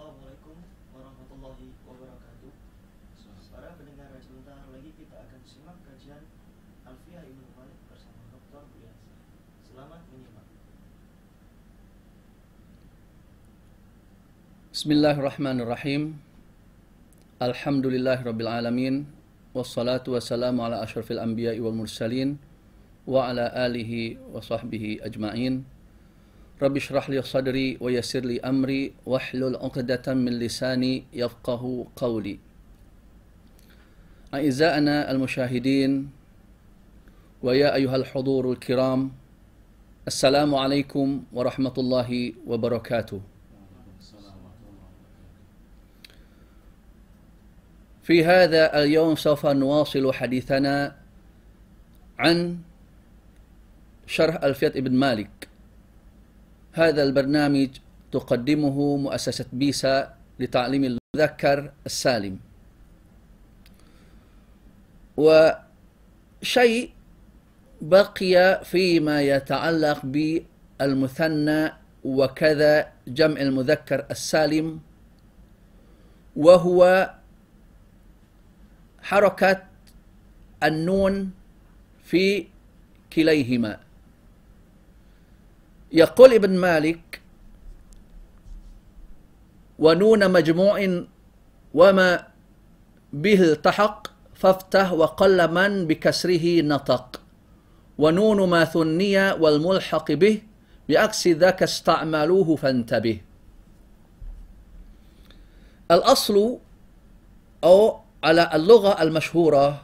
Assalamualaikum warahmatullahi wabarakatuh. Para pendengar sebentar lagi kita akan simak kajian Alfiah Ibnu Malik bersama Dr. Bias. Selamat menyimak. Bismillahirrahmanirrahim. Alhamdulillahi rabbil alamin. Wassalatu wassalamu ala asyrafil anbiya'i wal mursalin wa ala alihi wa sahbihi ajma'in. Shrah li sadri wa yassir li amri wahlul 'uqdatam min lisani yafqahu qawli. أعزائنا المشاهدين ويا أيها الحضور الكرام السلام عليكم ورحمة الله وبركاته في هذا اليوم سوف نواصل حديثنا عن شرح ألفية ابن مالك هذا البرنامج تقدمه مؤسسة بيسا لتعليم المذكر السالم. وشيء بقي فيما يتعلق بالمثنى وكذا جمع المذكر السالم وهو حركة النون في كليهما. يقول ابن مالك ونون مجموع وما به التحق فافتح وقل من بكسره نطق. ونون ما ثني والملحق به بعكس ذاك استعملوه فانتبه. الأصل أو على اللغة المشهورة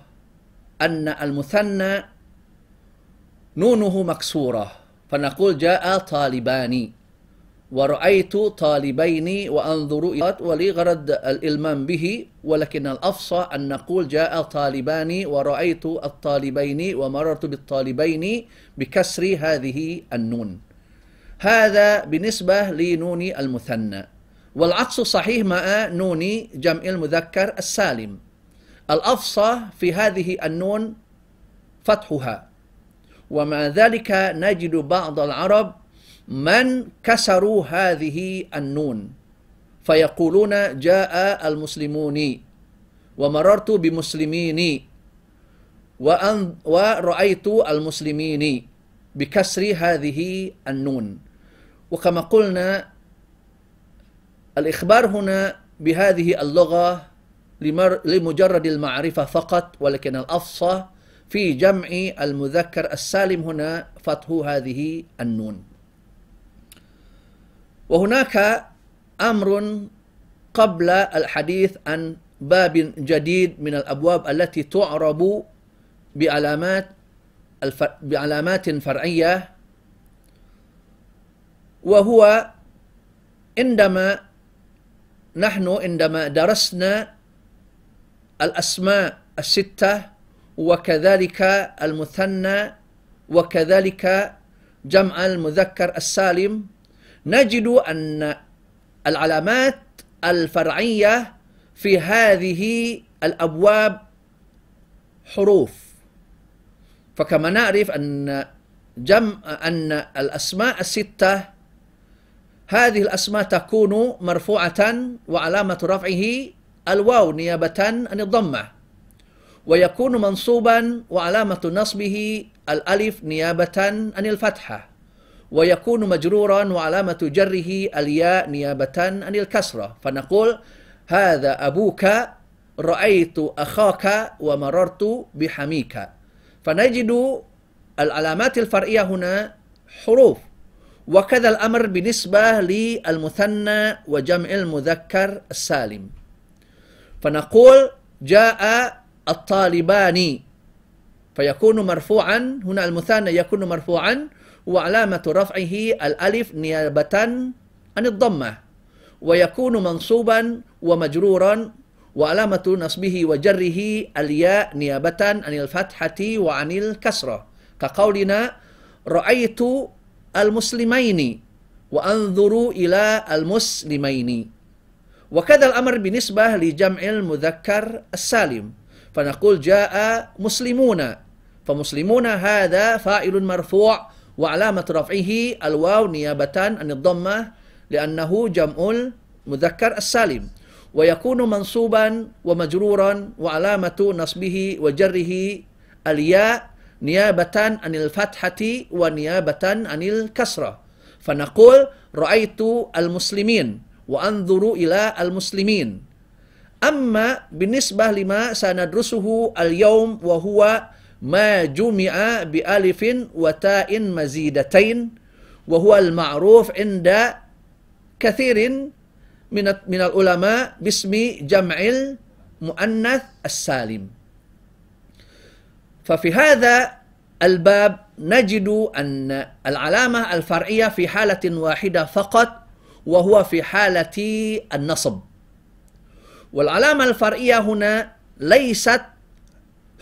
أن المثنى نونه مكسورة. فنقول جاء طالبان ورأيت طالبين وأنظر إلى ولغرض الإلمام به ولكن الأفصى أن نقول جاء طالبان ورأيت الطالبين ومررت بالطالبين بكسر هذه النون. هذا بالنسبة لنون المثنى. والعكس صحيح مع نون جمع المذكر السالم. الأفصى في هذه النون فتحها. ومع ذلك نجد بعض العرب من كسروا هذه النون. فيقولون جاء المسلمون ومررت بمسلمين وأن ورأيت المسلمين بكسر هذه النون. وكما قلنا الإخبار هنا بهذه اللغة لمجرد المعرفة فقط ولكن الأفصى في جمع المذكر السالم هنا فتح هذه النون. وهناك أمر قبل الحديث عن باب جديد من الأبواب التي تعرب بعلامات بعلامات فرعية وهو عندما نحن عندما درسنا الأسماء الستة وكذلك المثنى وكذلك جمع المذكر السالم. نجد أن العلامات الفرعية في هذه الأبواب حروف. فكما نعرف أن جمع أن الأسماء الستة هذه الأسماء تكون مرفوعة وعلامة رفعه الواو نيابة عن الضمة. ويكون منصوبا وعلامة نصبه الألف نيابة عن الفتحة ويكون مجرورا وعلامة جره الياء نيابة عن الكسرة. فنقول هذا أبوك رأيت أخاك ومررت بحميك. فنجد العلامات الفرعية هنا حروف. وكذا الأمر بالنسبة للمثنى وجمع المذكر السالم. فنقول جاء الطالبان. فيكون مرفوعا هنا المثنى يكون مرفوعا وعلامة رفعه الألف نيابة عن الضمة. ويكون منصوبا ومجرورا وعلامة نصبه وجره الياء نيابة عن الفتحة وعن الكسرة. كقولنا رأيت المسلمين وأنظر إلى المسلمين. وكذا الأمر بالنسبة لجمع المذكر السالم. فنقول جاء مسلمون. فمسلمون هذا فاعل مرفوع وعلامة رفعه الواو نيابة عن الضمة لأنه جمع المذكر السالم. ويكون منصوبا ومجرورا وعلامة نصبه وجره الياء نيابة عن الفتحة ونيابة عن الكسرة. فنقول رأيت المسلمين وأنظر إلى المسلمين. أما بالنسبة لما سندرسه اليوم وهو ما جمع بألف وتاء مزيدتين وهو المعروف عند كثير من من العلماء باسم جمع المؤنث السالم. ففي هذا الباب نجد أن العلامة الفرعية في حالة واحدة فقط وهو في حالة النصب. والعلامة الفرعية هنا ليست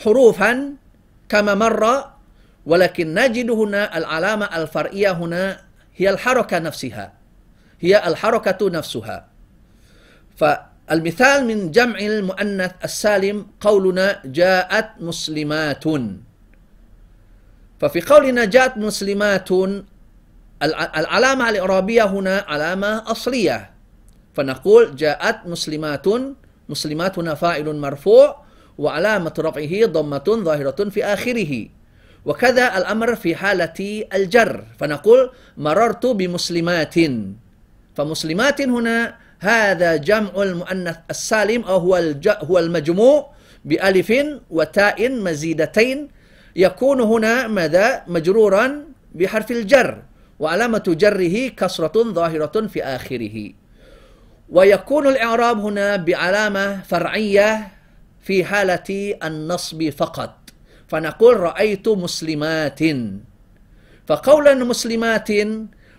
حروفا كما مر ولكن نجد هنا العلامة الفرعية هنا هي الحركة نفسها هي الحركة نفسها. فالمثال من جمع المؤنث السالم قولنا جاءت مسلمات. ففي قولنا جاءت مسلمات العلامة الإعرابية هنا علامة أصلية. فنقول جاءت مسلمات مسلمات هنا فاعل مرفوع وعلامة رفعه ضمة ظاهرة في آخره. وكذا الأمر في حالة الجر. فنقول مررت بمسلمات. فمسلمات هنا هذا جمع المؤنث السالم أو هو هو المجموع بألف وتاء مزيدتين. يكون هنا ماذا؟ مجرورا بحرف الجر. وعلامة جره كسرة ظاهرة في آخره. ويكون الإعراب هنا بعلامة فرعية في حالة النصب فقط. فنقول رأيت مسلمات. فقولا مسلمات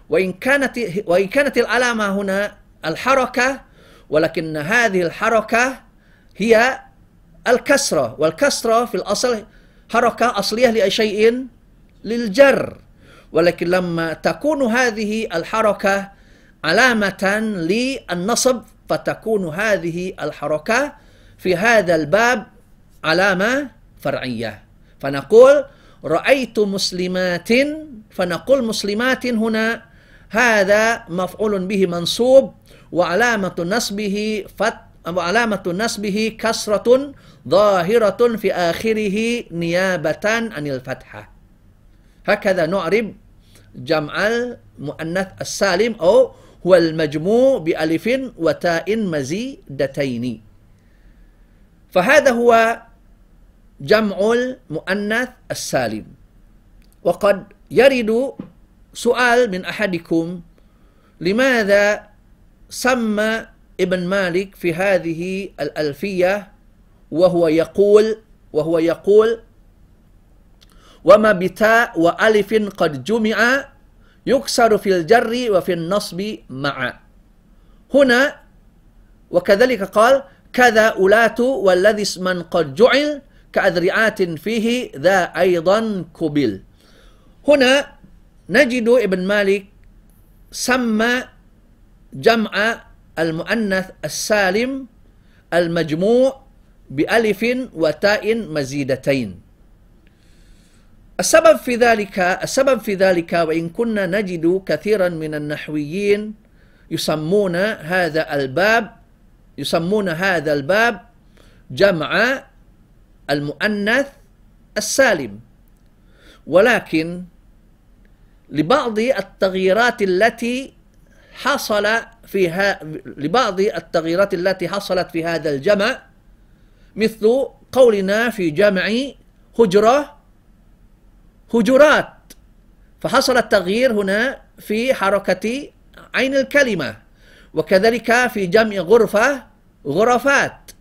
وإن كانت وإن كانت العلامة هنا الحركة ولكن هذه الحركة هي الكسرة. والكسرة في الأصل حركة أصلية لأي شيء للجر. ولكن لما تكون هذه الحركة علامة للنصب فتكون هذه الحركة في هذا الباب علامة فرعية. فنقول رأيت مسلمات فنقول مسلمات هنا هذا مفعول به منصوب وعلامة نصبه فت وعلامة نصبه كسرة ظاهرة في آخره نيابة عن الفتحة هكذا نعرب جمع المؤنث السالم أو هو المجموع بألف وتاء مزيدتين. فهذا هو جمع المؤنث السالم. وقد يرد سؤال من أحدكم لماذا سمى ابن مالك في هذه الألفية وهو يقول وهو يقول وما بتاء وألف قد جمع يكسر في الجر وفي النصب معا هنا وكذلك قال كذا أولات والذي اسما قد جعل كأذرعات فيه ذا أيضا كبل. هنا نجد ابن مالك سمى جمع المؤنث السالم المجموع بألف وتاء مزيدتين. السبب في ذلك السبب في ذلك وإن كنا نجد كثيرا من النحويين يسمون هذا الباب يسمون هذا الباب جمع المؤنث السالم. ولكن لبعض التغييرات التي حصل فيها لبعض التغييرات التي حصلت في هذا الجمع مثل قولنا في جمع هجرة هجرات. فحصل التغيير هنا في حركة عين الكلمة وكذلك في جمع غرفة غرفات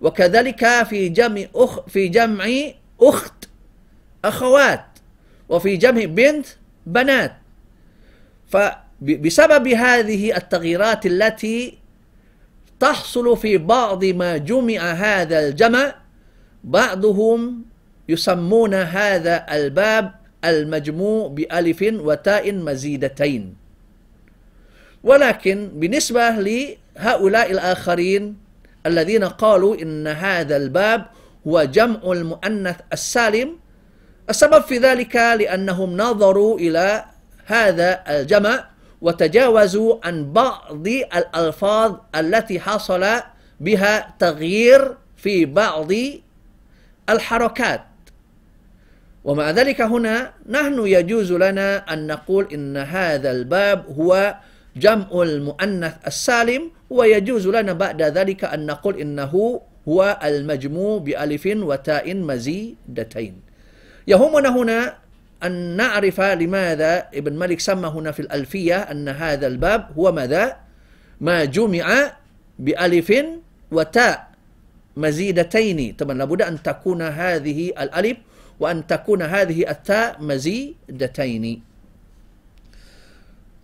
وكذلك في جمع أخ في جمع أخت أخوات وفي جمع بنت بنات. فبسبب هذه التغييرات التي تحصل في بعض ما جمع هذا الجمع بعضهم يسمون هذا الباب المجموع بألف وتاء مزيدتين. ولكن بالنسبة لهؤلاء الآخرين الذين قالوا إن هذا الباب هو جمع المؤنث السالم السبب في ذلك لأنهم نظروا إلى هذا الجمع وتجاوزوا عن بعض الألفاظ التي حصل بها تغيير في بعض الحركات. ومع ذلك هنا نحن يجوز لنا أن نقول إن هذا الباب هو جمع المؤنث السالم ويجوز لنا بعد ذلك أن نقول إنه هو المجموع بألف وتاء مزيدتين. يهمنا هنا أن نعرف لماذا ابن مالك سمى هنا في الألفية أن هذا الباب هو ماذا؟ ما جمع بألف وتاء مزيدتين. طبعا لابد أن تكون هذه الألف وأن تكون هذه التاء مزيدتين.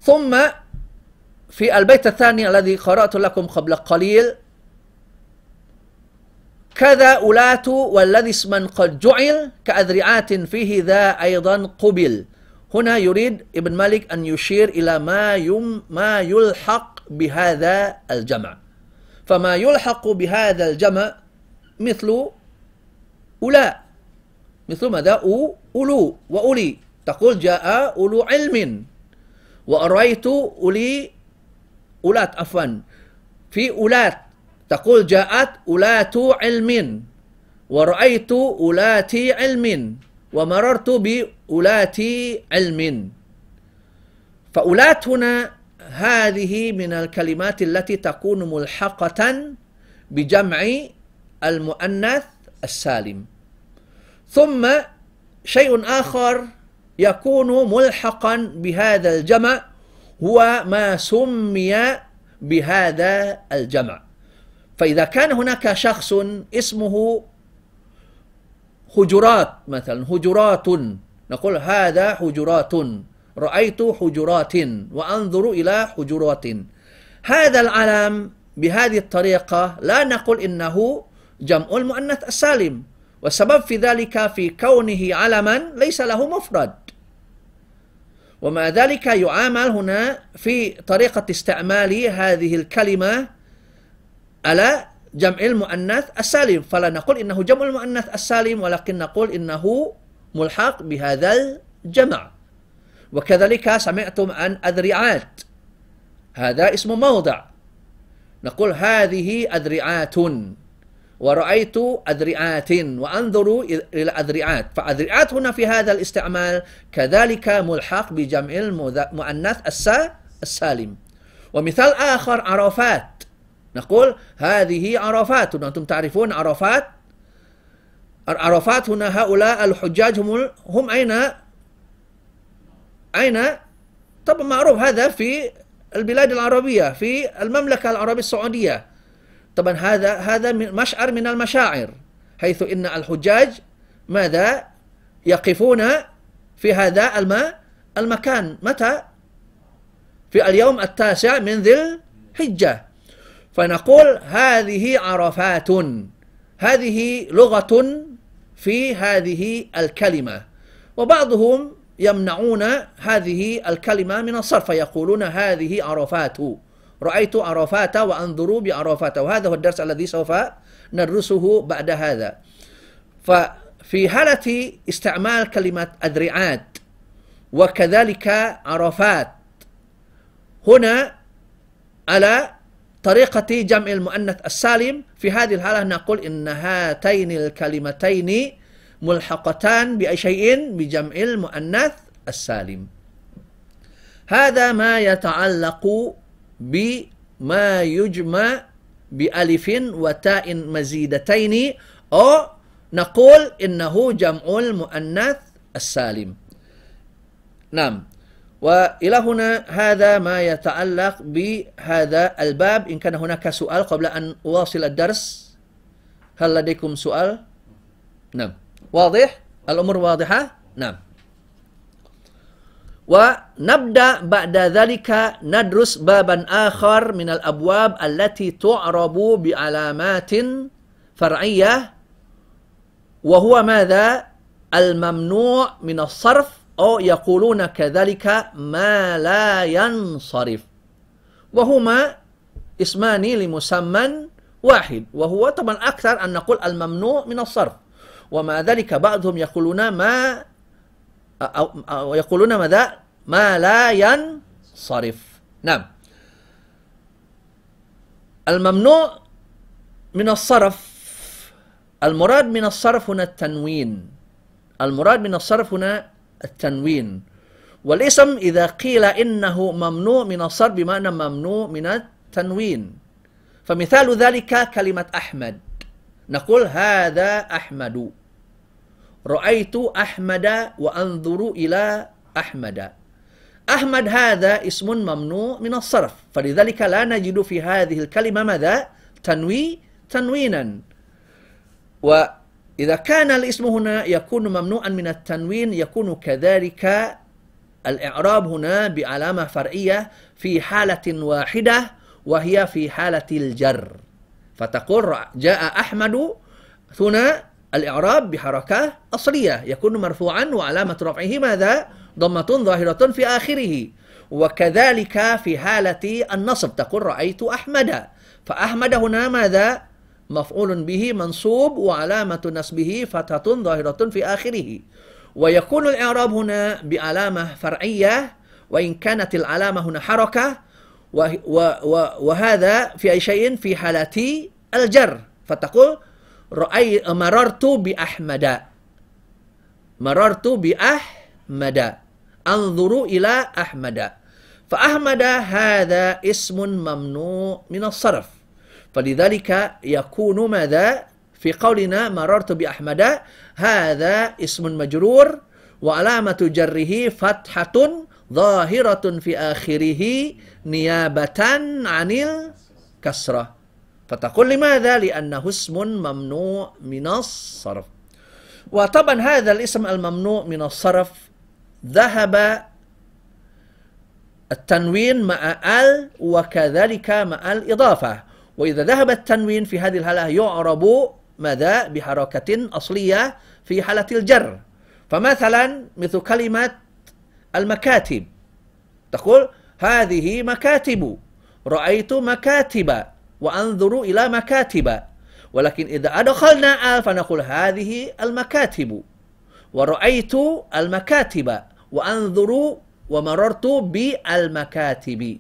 ثم في البيت الثاني الذي قرأت لكم قبل قليل كذا أولات والذي اسما قد جعل كأذرعات فيه ذا أيضا قبل. هنا يريد ابن مالك أن يشير إلى ما يم ما يلحق بهذا الجمع. فما يلحق بهذا الجمع مثل أولاء. مثل ماذا؟ أو أولو وأولي. تقول جاء أولو علم. وأرأيت أولي أولات عفوا. في أولات تقول جاءت أولات علم. ورأيت أولات علم. ومررت بأولات علم. فأولات هنا هذه من الكلمات التي تكون ملحقة بجمع المؤنث السالم. ثم شيء آخر يكون ملحقا بهذا الجمع هو ما سمي بهذا الجمع. فإذا كان هناك شخص اسمه حجرات مثلا حجرات نقول هذا حجرات رأيت حجرات وأنظر إلى حجرات. هذا العلم بهذه الطريقة لا نقول إنه جمع المؤنث السالم. والسبب في ذلك في كونه علما ليس له مفرد. ومع ذلك يعامل هنا في طريقة استعمال هذه الكلمة على جمع المؤنث السالم. فلا نقول إنه جمع المؤنث السالم ولكن نقول إنه ملحق بهذا الجمع. وكذلك سمعتم عن أذرعات. هذا اسم موضع. نقول هذه أذرعات. ورأيت أذرعات وأنظر إلى أذرعات فأذرعات هنا في هذا الاستعمال كذلك ملحق بجمع المؤنث السالم. ومثال آخر عرفات. نقول هذه عرفات. أنتم تعرفون عرفات؟ عرفات هنا هؤلاء الحجاج هم هم أين؟ أين؟ طبعا معروف هذا في البلاد العربية في المملكة العربية السعودية. طبعا هذا هذا مشعر من المشاعر حيث إن الحجاج ماذا؟ يقفون في هذا الماء المكان. متى؟ في اليوم التاسع من ذي الحجة. فنقول هذه عرفات هذه لغة في هذه الكلمة. وبعضهم يمنعون هذه الكلمة من الصرف فيقولون هذه عرفات. رأيت عرفات وأنظر بعرفات. وهذا هو الدرس الذي سوف ندرسه بعد هذا. ففي حالة استعمال كلمة أدرعات وكذلك عرفات هنا على طريقة جمع المؤنث السالم في هذه الحالة نقول إن هاتين الكلمتين ملحقتان بأي شيء؟ بجمع المؤنث السالم. هذا ما يتعلق بما يجمع بألف وتاء مزيدتين أو نقول إنه جمع المؤنث السالم نعم وإلى هنا هذا ما يتعلق بهذا الباب إن كان هناك سؤال قبل أن أواصل الدرس هل لديكم سؤال؟ نعم واضح؟ الأمور واضحة؟ نعم ونبدأ بعد ذلك ندرس بابا آخر من الأبواب التي تعرب بعلامات فرعية وهو ماذا؟ الممنوع من الصرف أو يقولون كذلك ما لا ينصرف وهما اسمان لمسمى واحد وهو طبعا أكثر أن نقول الممنوع من الصرف ومع ذلك بعضهم يقولون ما أو, أو يقولون ماذا؟ ما لا ينصرف. نعم. الممنوع من الصرف. المراد من الصرف هنا التنوين. المراد من الصرف هنا التنوين. والاسم إذا قيل إنه ممنوع من الصرف بمعنى ممنوع من التنوين. فمثال ذلك كلمة أحمد. نقول هذا أحمد. رأيت أحمد وأنظر إلى أحمد. أحمد هذا اسم ممنوع من الصرف فلذلك لا نجد في هذه الكلمة ماذا؟ تنوي تنوينا. وإذا كان الاسم هنا يكون ممنوعا من التنوين يكون كذلك الإعراب هنا بعلامة فرعية في حالة واحدة وهي في حالة الجر. فتقول جاء أحمد هنا الإعراب بحركة أصلية يكون مرفوعا وعلامة رفعه ماذا؟ ضمة ظاهرة في آخره. وكذلك في حالة النصب تقول رأيت أحمد. فأحمد هنا ماذا؟ مفعول به منصوب وعلامة نصبه فتحة ظاهرة في آخره. ويكون الإعراب هنا بعلامة فرعية وإن كانت العلامة هنا حركة. وهذا في أي شيء؟ في حالة الجر. فتقول رأي مررت بأحمد مررت بأحمد أنظر إلى أحمد فأحمد هذا اسم ممنوع من الصرف فلذلك يكون ماذا في قولنا مررت بأحمد هذا اسم مجرور وعلامة جره فتحة ظاهرة في آخره نيابة عن الكسرة فتقول لماذا؟ لأنه اسم ممنوع من الصرف. وطبعا هذا الاسم الممنوع من الصرف ذهب التنوين مع ال وكذلك مع الإضافة. وإذا ذهب التنوين في هذه الحالة يعرب ماذا؟ بحركة أصلية في حالة الجر. فمثلا مثل كلمة المكاتب. تقول هذه مكاتب رأيت مكاتب. وأنظر إلى مكاتب. ولكن إذا أدخلنا آل فنقول هذه المكاتب. ورأيت المكاتب. وأنظر ومررت بالمكاتب.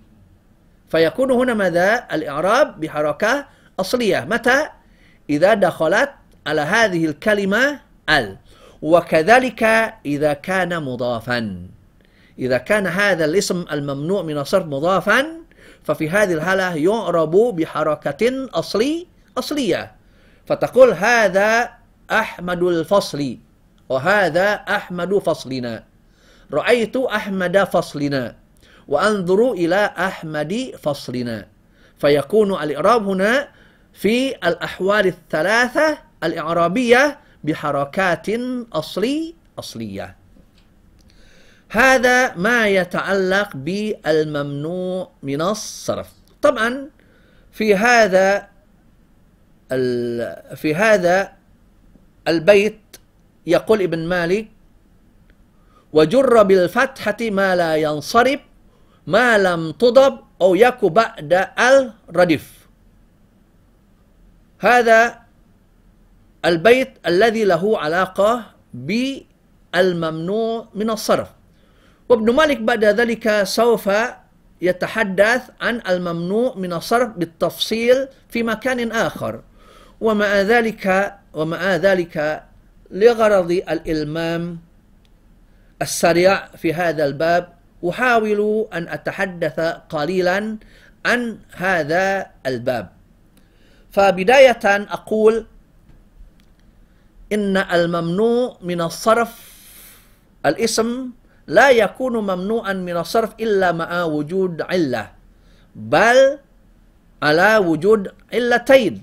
فيكون هنا ماذا؟ الإعراب بحركة أصلية. متى؟ إذا دخلت على هذه الكلمة ال. وكذلك إذا كان مضافا. إذا كان هذا الاسم الممنوع من الصرف مضافا ففي هذه الحالة يعرب بحركة أصلي أصلية. فتقول هذا أحمد الفصل وهذا أحمد فصلنا. رأيت أحمد فصلنا وأنظر إلى أحمد فصلنا. فيكون الإعراب هنا في الأحوال الثلاثة الإعرابية بحركات أصلي أصلية. هذا ما يتعلق بالممنوع من الصرف. طبعا في هذا في هذا البيت يقول ابن مالك وجر بالفتحة ما لا ينصرف ما لم تضب أو يك بعد الردف. هذا البيت الذي له علاقة بالممنوع من الصرف. وابن مالك بعد ذلك سوف يتحدث عن الممنوع من الصرف بالتفصيل في مكان آخر. ومع ذلك ومع ذلك لغرض الإلمام السريع في هذا الباب أحاول أن أتحدث قليلا عن هذا الباب. فبداية أقول إن الممنوع من الصرف الاسم لا يكون ممنوعا من الصرف إلا مع وجود علة بل على وجود علتين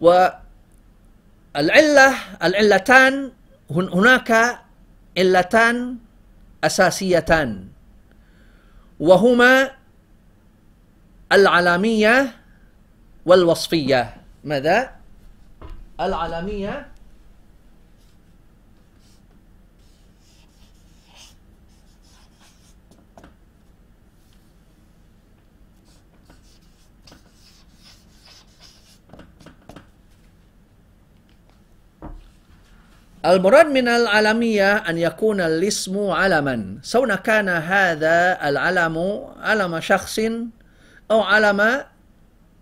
والعلة العلتان هناك علتان أساسيتان وهما العلامية والوصفية ماذا؟ العلامية المراد من العالمية أن يكون الاسم علما. سواء كان هذا العلم علم شخص أو علم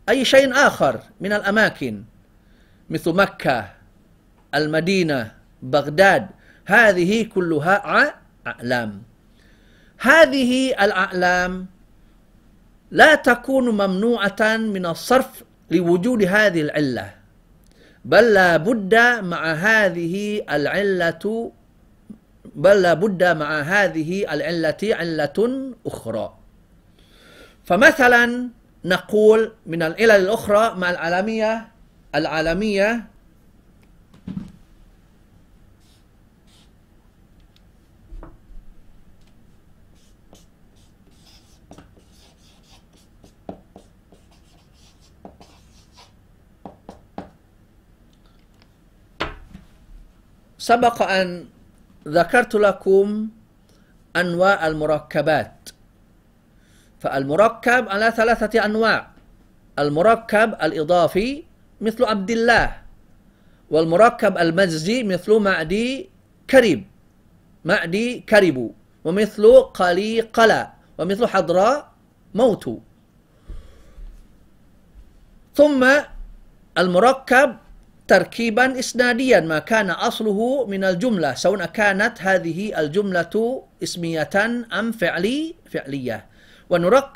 أي شيء آخر من الأماكن مثل مكة المدينة بغداد هذه كلها أعلام. هذه الأعلام لا تكون ممنوعة من الصرف لوجود هذه العلة. بل لا بد مع هذه العلة بل لا بد مع هذه العلة علة أخرى. فمثلا نقول من العلل الأخرى مع العالمية العالمية سبق أن ذكرت لكم أنواع المركبات. فالمركب على ثلاثة أنواع. المركب الإضافي مثل عبد الله والمركب المجزي مثل معدي كريب. معدي كرب ومثل قلي قلا ومثل حضراء موت. ثم المركب تركيبا إسناديا ما كان أصله من الجملة سواء كانت هذه الجملة إسمية أم فعلي فعلية. ونرك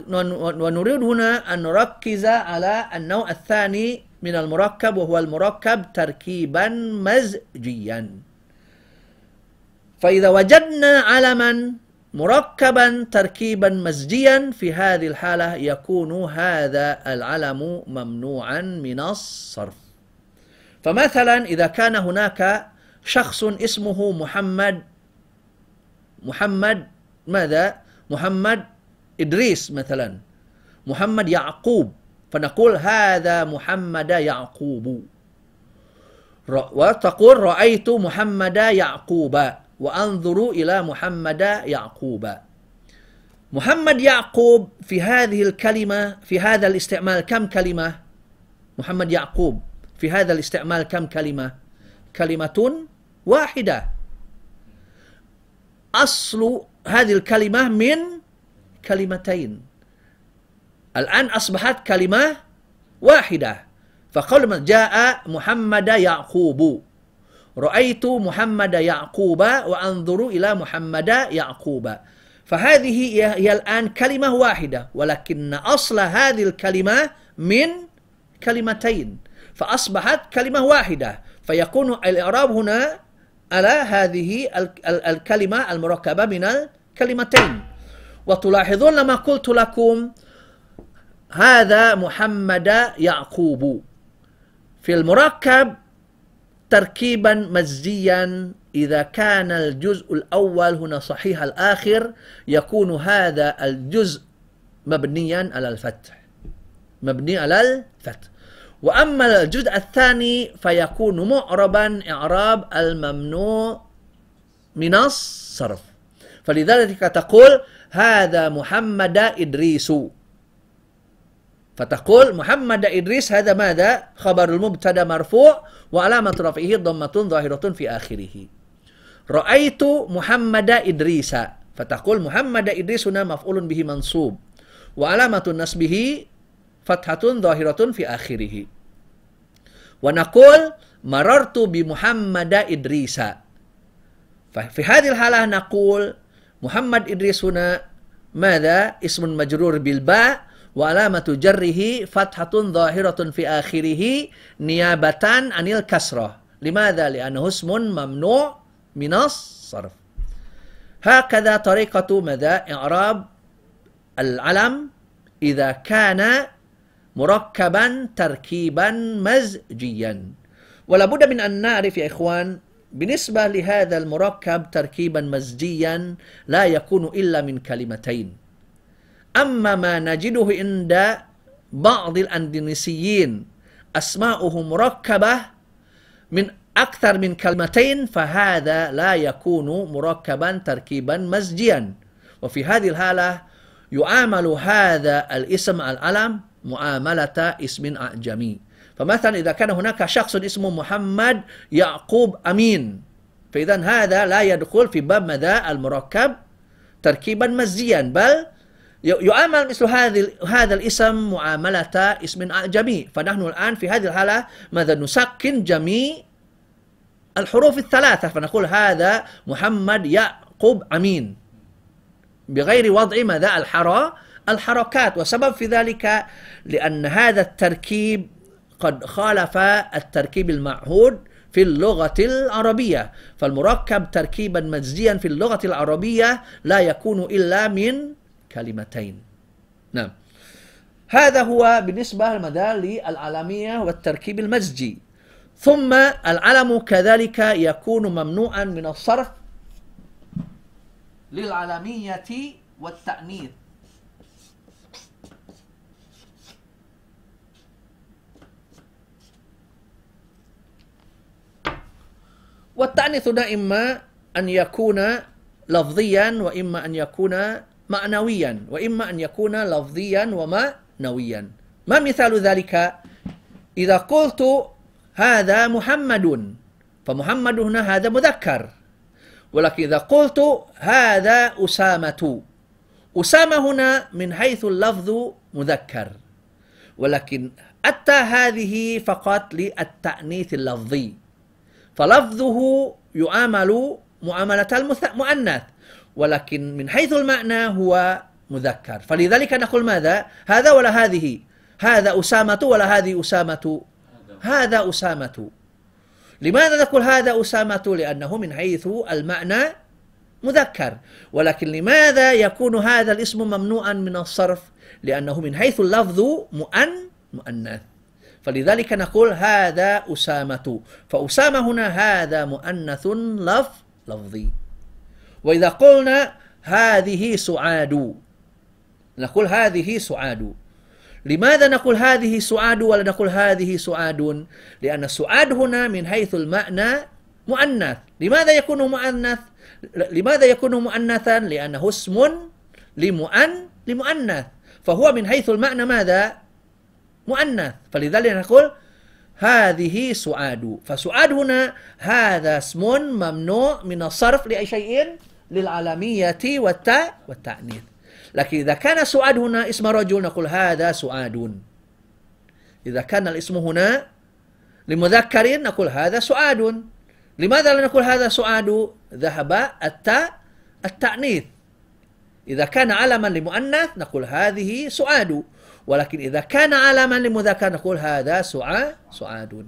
ونريد هنا أن نركز على النوع الثاني من المركب وهو المركب تركيبا مزجيا. فإذا وجدنا علما مركبا تركيبا مزجيا في هذه الحالة يكون هذا العلم ممنوعا من الصرف. فمثلا إذا كان هناك شخص اسمه محمد محمد ماذا؟ محمد إدريس مثلا محمد يعقوب فنقول هذا محمد يعقوب. وتقول رأيت محمد يعقوب وأنظر إلى محمد يعقوب. محمد يعقوب في هذه الكلمة في هذا الاستعمال كم كلمة؟ محمد يعقوب. في هذا الاستعمال كم كلمة كلمة واحدة أصل هذه الكلمة من كلمتين الآن أصبحت كلمة واحدة فقول من جاء محمد يعقوب رأيت محمد يعقوب وأنظر إلى محمد يعقوب فهذه هي الآن كلمة واحدة ولكن أصل هذه الكلمة من كلمتين فأصبحت كلمة واحدة. فيكون الإعراب هنا على هذه الكلمة المركبة من الكلمتين. وتلاحظون لما قلت لكم هذا محمد يعقوب. في المركب تركيبا مزجيا إذا كان الجزء الأول هنا صحيح الآخر يكون هذا الجزء مبنيا على الفتح. مبني على الفتح. وأما الجزء الثاني فيكون معربا إعراب الممنوع من الصرف. فلذلك تقول هذا محمد إدريس. فتقول محمد إدريس هذا ماذا؟ خبر المبتدأ مرفوع وعلامة رفعه ضمة ظاهرة في آخره. رأيت محمد إدريس. فتقول محمد إدريس هنا مفعول به منصوب وعلامة نسبه فتحة ظاهرة في آخره. ونقول مررت بمحمد إدريس. ففي هذه الحالة نقول محمد إدريس هنا ماذا؟ اسم مجرور بالباء وعلامة جره فتحة ظاهرة في آخره نيابة عن الكسرة. لماذا؟ لأنه اسم ممنوع من الصرف. هكذا طريقة ماذا؟ إعراب العلم إذا كان مركبا تركيبا مزجيا. ولا بد من أن نعرف يا إخوان بالنسبة لهذا المركب تركيبا مزجيا لا يكون إلا من كلمتين. أما ما نجده عند بعض الأندونيسيين أسماؤهم مركبة من أكثر من كلمتين فهذا لا يكون مركبا تركيبا مزجيا. وفي هذه الحالة يعامل هذا الاسم العلم معاملة اسم أعجمي فمثلا إذا كان هناك شخص اسمه محمد يعقوب أمين فإذا هذا لا يدخل في باب مدى المركب تركيبا مزيا بل يعامل مثل هذه هذا الاسم معاملة اسم أعجمي فنحن الآن في هذه الحالة ماذا نسكن جميع الحروف الثلاثة فنقول هذا محمد يعقوب أمين بغير وضع ماذا الحرا الحركات وسبب في ذلك لأن هذا التركيب قد خالف التركيب المعهود في اللغة العربية. فالمركب تركيبا مزجيا في اللغة العربية لا يكون إلا من كلمتين. نعم. هذا هو بالنسبة للمدى للعالمية والتركيب المزجي ثم العلم كذلك يكون ممنوعا من الصرف للعالمية والتأنيث. والتأنيث إما أن يكون لفظيا وإما أن يكون معنويا وإما أن يكون لفظيا ومعنويا. ما مثال ذلك؟ إذا قلت هذا محمد فمحمد هنا هذا مذكر. ولكن إذا قلت هذا أسامة أسامة هنا من حيث اللفظ مذكر. ولكن أتى هذه فقط للتأنيث اللفظي. فلفظه يعامل معاملة المؤنث ولكن من حيث المعنى هو مذكر. فلذلك نقول ماذا؟ هذا ولا هذه. هذا أسامة ولا هذه أسامة. هذا أسامة. لماذا نقول هذا أسامة؟ لأنه من حيث المعنى مذكر. ولكن لماذا يكون هذا الاسم ممنوعا من الصرف؟ لأنه من حيث اللفظ مؤن مؤنث. فلذلك نقول هذا أسامة. فأسامة هنا هذا مؤنث لف لفظي. وإذا قلنا هذه سعاد نقول هذه سعاد. لماذا نقول هذه سعاد ولا نقول هذه سعاد؟ لأن سعاد هنا من حيث المعنى مؤنث. لماذا يكون مؤنث؟ لماذا يكون مؤنثا؟ لأنه اسم لمؤن لمؤنث. فهو من حيث المعنى ماذا؟ مؤنث. فلذلك نقول هذه سعاد فسعاد هنا هذا اسم ممنوع من الصرف لأي شيء للعالمية والتاء والتأنيث. لكن إذا كان سعاد هنا اسم رجل نقول هذا سعاد إذا كان الاسم هنا لمذكر نقول هذا سعاد لماذا لا نقول هذا سعاد ذهب التاء التأنيث. إذا كان علما لمؤنث نقول هذه سعاد ولكن إذا كان علما لمذكر نقول هذا سعاد سعاد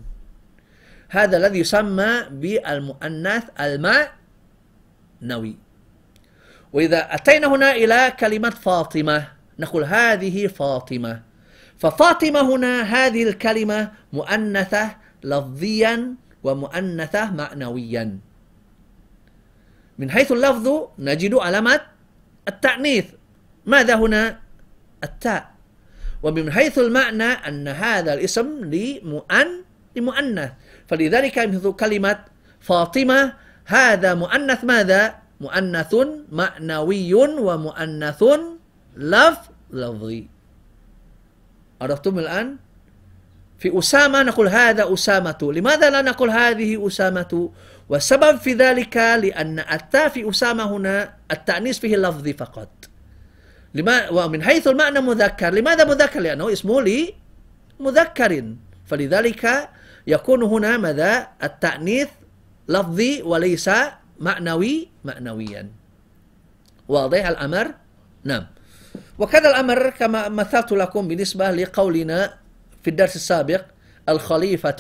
هذا الذي يسمى بالمؤنث المعنوي. وإذا أتينا هنا إلى كلمة فاطمة نقول هذه فاطمة. ففاطمة هنا هذه الكلمة مؤنثة لفظيا ومؤنثة معنويا. من حيث اللفظ نجد علامة التعنيث ماذا هنا؟ التاء. ومن حيث المعنى أن هذا الاسم لمؤن لمؤنث. فلذلك مثل كلمة فاطمة. هذا مؤنث ماذا؟ مؤنث معنوي ومؤنث لف لفظي. عرفتم الآن؟ في أسامة نقول هذا أسامة. لماذا لا نقول هذه أسامة؟ والسبب في ذلك لأن التاء في أسامة هنا التأنيث فيه اللفظي فقط. لما ومن حيث المعنى مذكر. لماذا مذكر؟ لأنه اسمه لي مذكر فلذلك يكون هنا ماذا؟ التأنيث لفظي وليس معنوي معنويا. واضح الأمر؟ نعم. وكذا الأمر كما مثلت لكم بالنسبة لقولنا في الدرس السابق الخليفة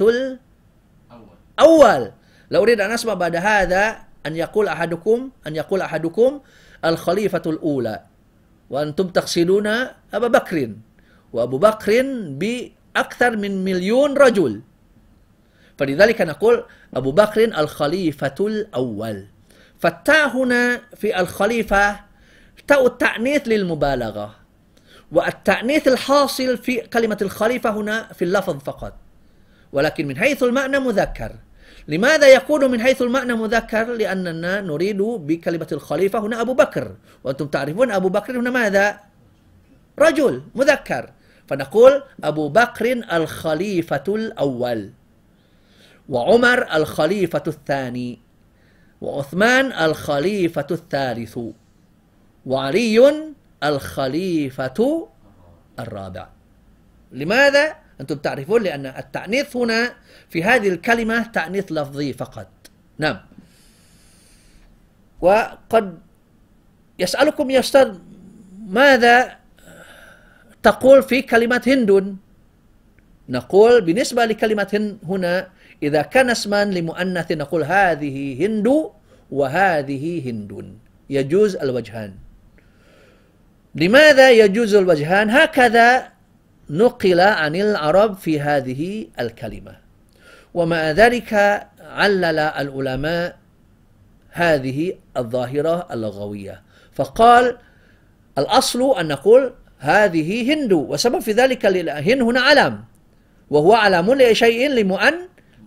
الأول لو أريد أن أسمع بعد هذا أن يقول أحدكم أن يقول أحدكم الخليفة الأولى. وأنتم تقصدون أبا بكر وأبو بكر بأكثر من مليون رجل. فلذلك نقول أبو بكر الخليفة الأول. فالتاء هنا في الخليفة تاء التأنيث للمبالغة والتأنيث الحاصل في كلمة الخليفة هنا في اللفظ فقط ولكن من حيث المعنى مذكر. لماذا يكون من حيث المعنى مذكر؟ لأننا نريد بكلمة الخليفة هنا أبو بكر. وأنتم تعرفون أبو بكر هنا ماذا؟ رجل مذكر. فنقول أبو بكر الخليفة الأول وعمر الخليفة الثاني وعثمان الخليفة الثالث وعلي الخليفة الرابع. لماذا؟ أنتم تعرفون لأن التأنيث هنا في هذه الكلمة تأنيث لفظي فقط. نعم. وقد يسألكم يا أستاذ ماذا تقول في كلمة هند؟ نقول بالنسبة لكلمة هند هنا إذا كان اسما لمؤنث نقول هذه هند وهذه هند. يجوز الوجهان. لماذا يجوز الوجهان؟ هكذا نقل عن العرب في هذه الكلمة. ومع ذلك علل العلماء هذه الظاهرة اللغوية. فقال الأصل أن نقول هذه هند وسبب في ذلك هند هنا علم وهو علم لشيء لمؤن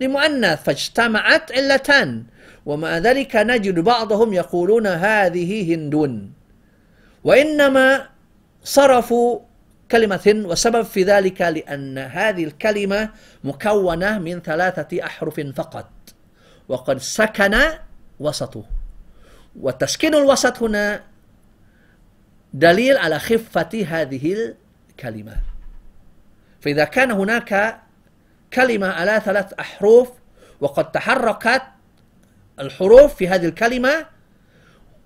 لمؤنث فاجتمعت علتان. ومع ذلك نجد بعضهم يقولون هذه هند. وإنما صرفوا كلمة والسبب في ذلك لأن هذه الكلمة مكونة من ثلاثة أحرف فقط. وقد سكن وسطه. وتسكين الوسط هنا دليل على خفة هذه الكلمة. فإذا كان هناك كلمة على ثلاث أحرف وقد تحركت الحروف في هذه الكلمة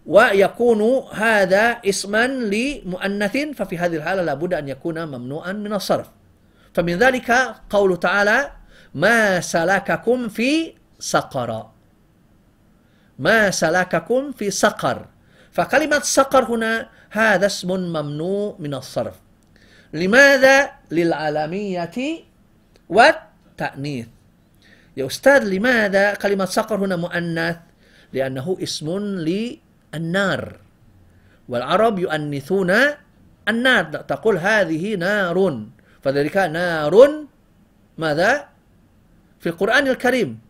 ويكون هذا اسما لمؤنث ففي هذه الحالة لابد أن يكون ممنوعا من الصرف. فمن ذلك قوله تعالى ما سلككم في سقر. ما سلككم في سقر. فكلمة سقر هنا هذا اسم ممنوع من الصرف. لماذا؟ للعالمية والتأنيث. يا أستاذ لماذا كلمة سقر هنا مؤنث؟ لأنه اسم للعالمية النار. والعرب يؤنثون النار تقول هذه نار. فذلك نار ماذا؟ في القرآن الكريم.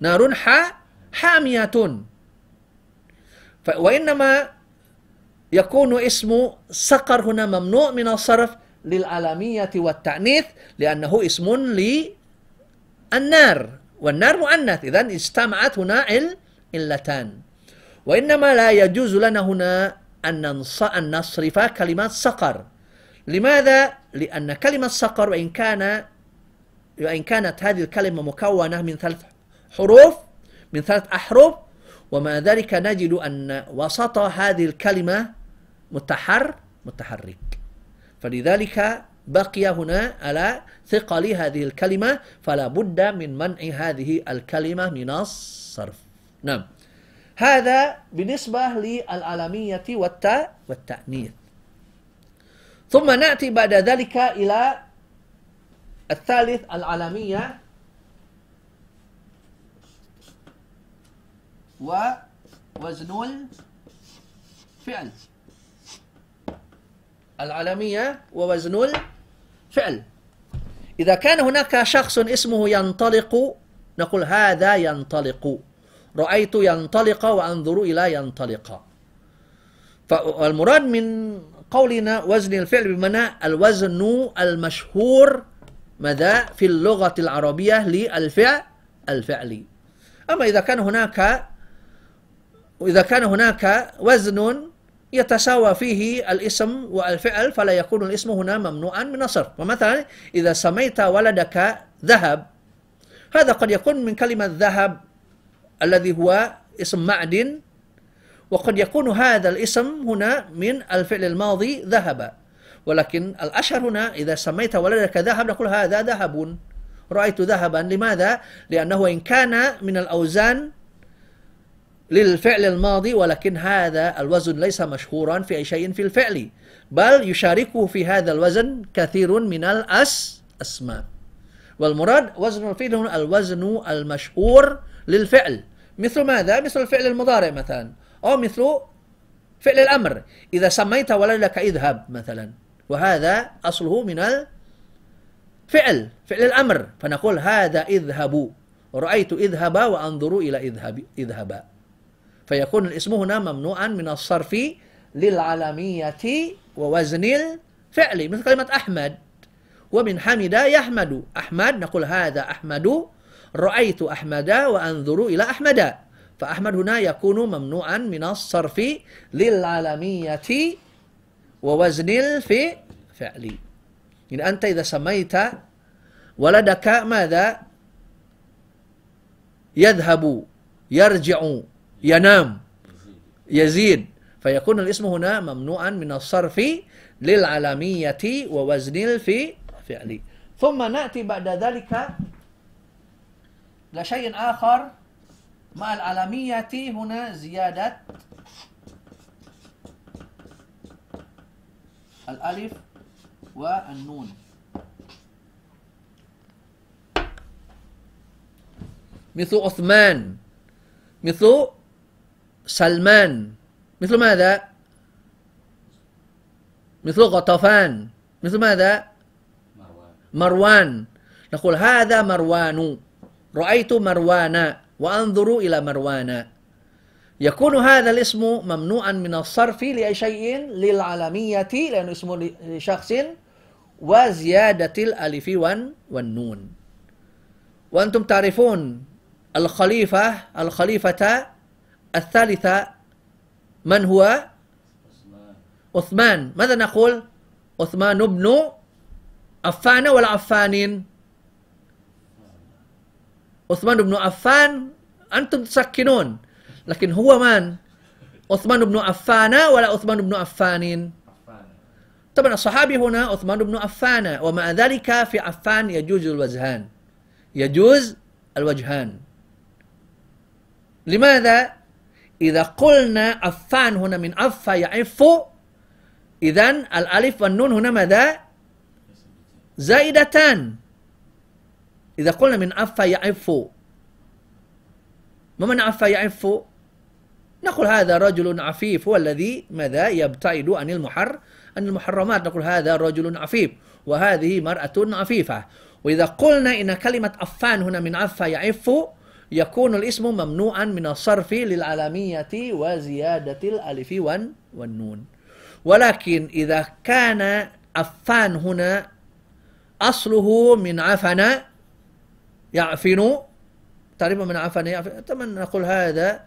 نار حامية. وإنما يكون اسم سقر هنا ممنوع من الصرف للعالمية والتأنيث لأنه اسم للنار. والنار مؤنث إذن اجتمعت هنا علتان وإنما لا يجوز لنا هنا أن نصرف كلمة سقر. لماذا؟ لأن كلمة سقر وإن كان وإن كانت هذه الكلمة مكونة من ثلاث حروف من ثلاث أحرف ومع ذلك نجد أن وسط هذه الكلمة متحر متحرك. فلذلك بقي هنا على ثقل هذه الكلمة فلا بد من منع هذه الكلمة من الصرف. نعم. هذا بالنسبة للعالمية والتأنيث. ثم نأتي بعد ذلك إلى الثالث العالمية ووزن الفعل. العالمية ووزن الفعل. إذا كان هناك شخص اسمه ينطلق نقول هذا ينطلق. رأيت ينطلق وأنظر إلى ينطلق. فالمراد من قولنا وزن الفعل بمعنى الوزن المشهور ماذا في اللغة العربية للفعل الفعلي. أما إذا كان هناك إذا كان هناك وزن يتساوى فيه الاسم والفعل فلا يكون الاسم هنا ممنوعا من الصرف. ومثلا إذا سميت ولدك ذهب هذا قد يكون من كلمة ذهب. الذي هو اسم معدن وقد يكون هذا الاسم هنا من الفعل الماضي ذهب. ولكن الأشهر هنا إذا سميت ولدك ذهب نقول هذا ذهب. رأيت ذهبا. لماذا؟ لأنه إن كان من الأوزان للفعل الماضي ولكن هذا الوزن ليس مشهورا في أي شيء في الفعل بل يشاركه في هذا الوزن كثير من الأسماء والمراد وزن الفعل هنا الوزن المشهور للفعل. مثل ماذا؟ مثل الفعل المضارع مثلا. أو مثل فعل الأمر. إذا سميت ولدك اذهب مثلا. وهذا أصله من الفعل فعل الأمر. فنقول هذا اذهبوا رأيت اذهب وأنظر إلى اذهب اذهبا فيكون الاسم هنا ممنوعا من الصرف للعالمية ووزن الفعل مثل كلمة أحمد. ومن حمد يحمد. أحمد نقول هذا أحمد. رأيت أحمد وأنظر إلى أحمد. فأحمد هنا يكون ممنوعا من الصرف للعالمية ووزن الفعل. يعني أنت إذا سميت ولدك ماذا؟ يذهب يرجع ينام يزيد. فيكون الاسم هنا ممنوعا من الصرف للعالمية ووزن الفعل. ثم نأتي بعد ذلك لشيء آخر. مع العالمية هنا زيادة؟ الألف والنون. مثل عثمان مثل سلمان. مثل ماذا؟ مثل غطفان. مثل ماذا؟ مروان. مروان. نقول هذا مروان. رأيت مروانا وأنظر إلى مروانا يكون هذا الاسم ممنوعا من الصرف لأي شيء للعالمية لأنه اسم لشخص وزيادة الألف والنون. وأنتم تعرفون الخليفة الخليفة الثالثة من هو؟ عثمان. ماذا نقول؟ عثمان بن عفان ولا عفان عثمان بن عفان أنتم تسكنون. لكن هو من؟ عثمان بن عفان ولا عثمان بن عفان؟ طبعا الصحابي هنا عثمان بن عفان ومع ذلك في عفان يجوز الوجهان. يجوز الوجهان. لماذا؟ إذا قلنا عفان هنا من عف يعف إذن الألف والنون هنا ماذا؟ زائدتان. إذا قلنا من عف يعف. ما معنى عف يعف؟ نقول هذا رجل عفيف هو الذي ماذا يبتعد عن المحر عن المحرمات. نقول هذا رجل عفيف وهذه مرأة عفيفة. وإذا قلنا إن كلمة عفان هنا من عف يعف يكون الاسم ممنوعا من الصرف للعالمية وزيادة الألف والنون. ولكن إذا كان عفان هنا أصله من عفن يعفن تعرف من عفن يعفن؟ طبعا نقول هذا.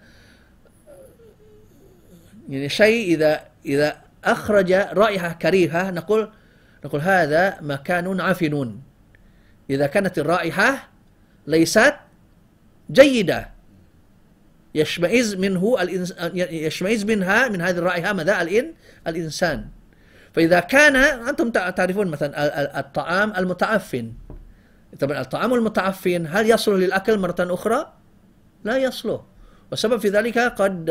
يعني شيء إذا إذا أخرج رائحة كريهة نقول نقول هذا مكان عفن. إذا كانت الرائحة ليست جيدة يشمئز منه يشمئز منها من هذه الرائحة ماذا الإن الإنسان. فإذا كان أنتم تعرفون مثلا الطعام المتعفن. طبعا الطعام المتعفن هل يصلح للأكل مرة أخرى؟ لا يصلح والسبب في ذلك قد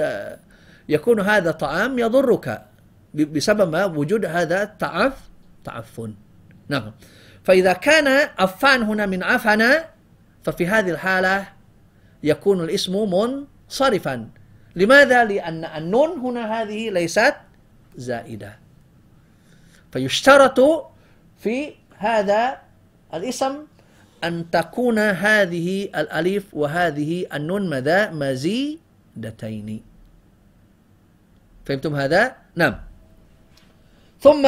يكون هذا طعام يضرك بسبب ما وجود هذا تعف تعفن. نعم. فإذا كان عفان هنا من عفن ففي هذه الحالة يكون الاسم منصرفا. لماذا؟ لأن النون هنا هذه ليست زائدة. فيشترط في هذا الاسم أن تكون هذه الألف وهذه النون ماذا؟ مزيدتين فهمتم هذا؟ نعم ثم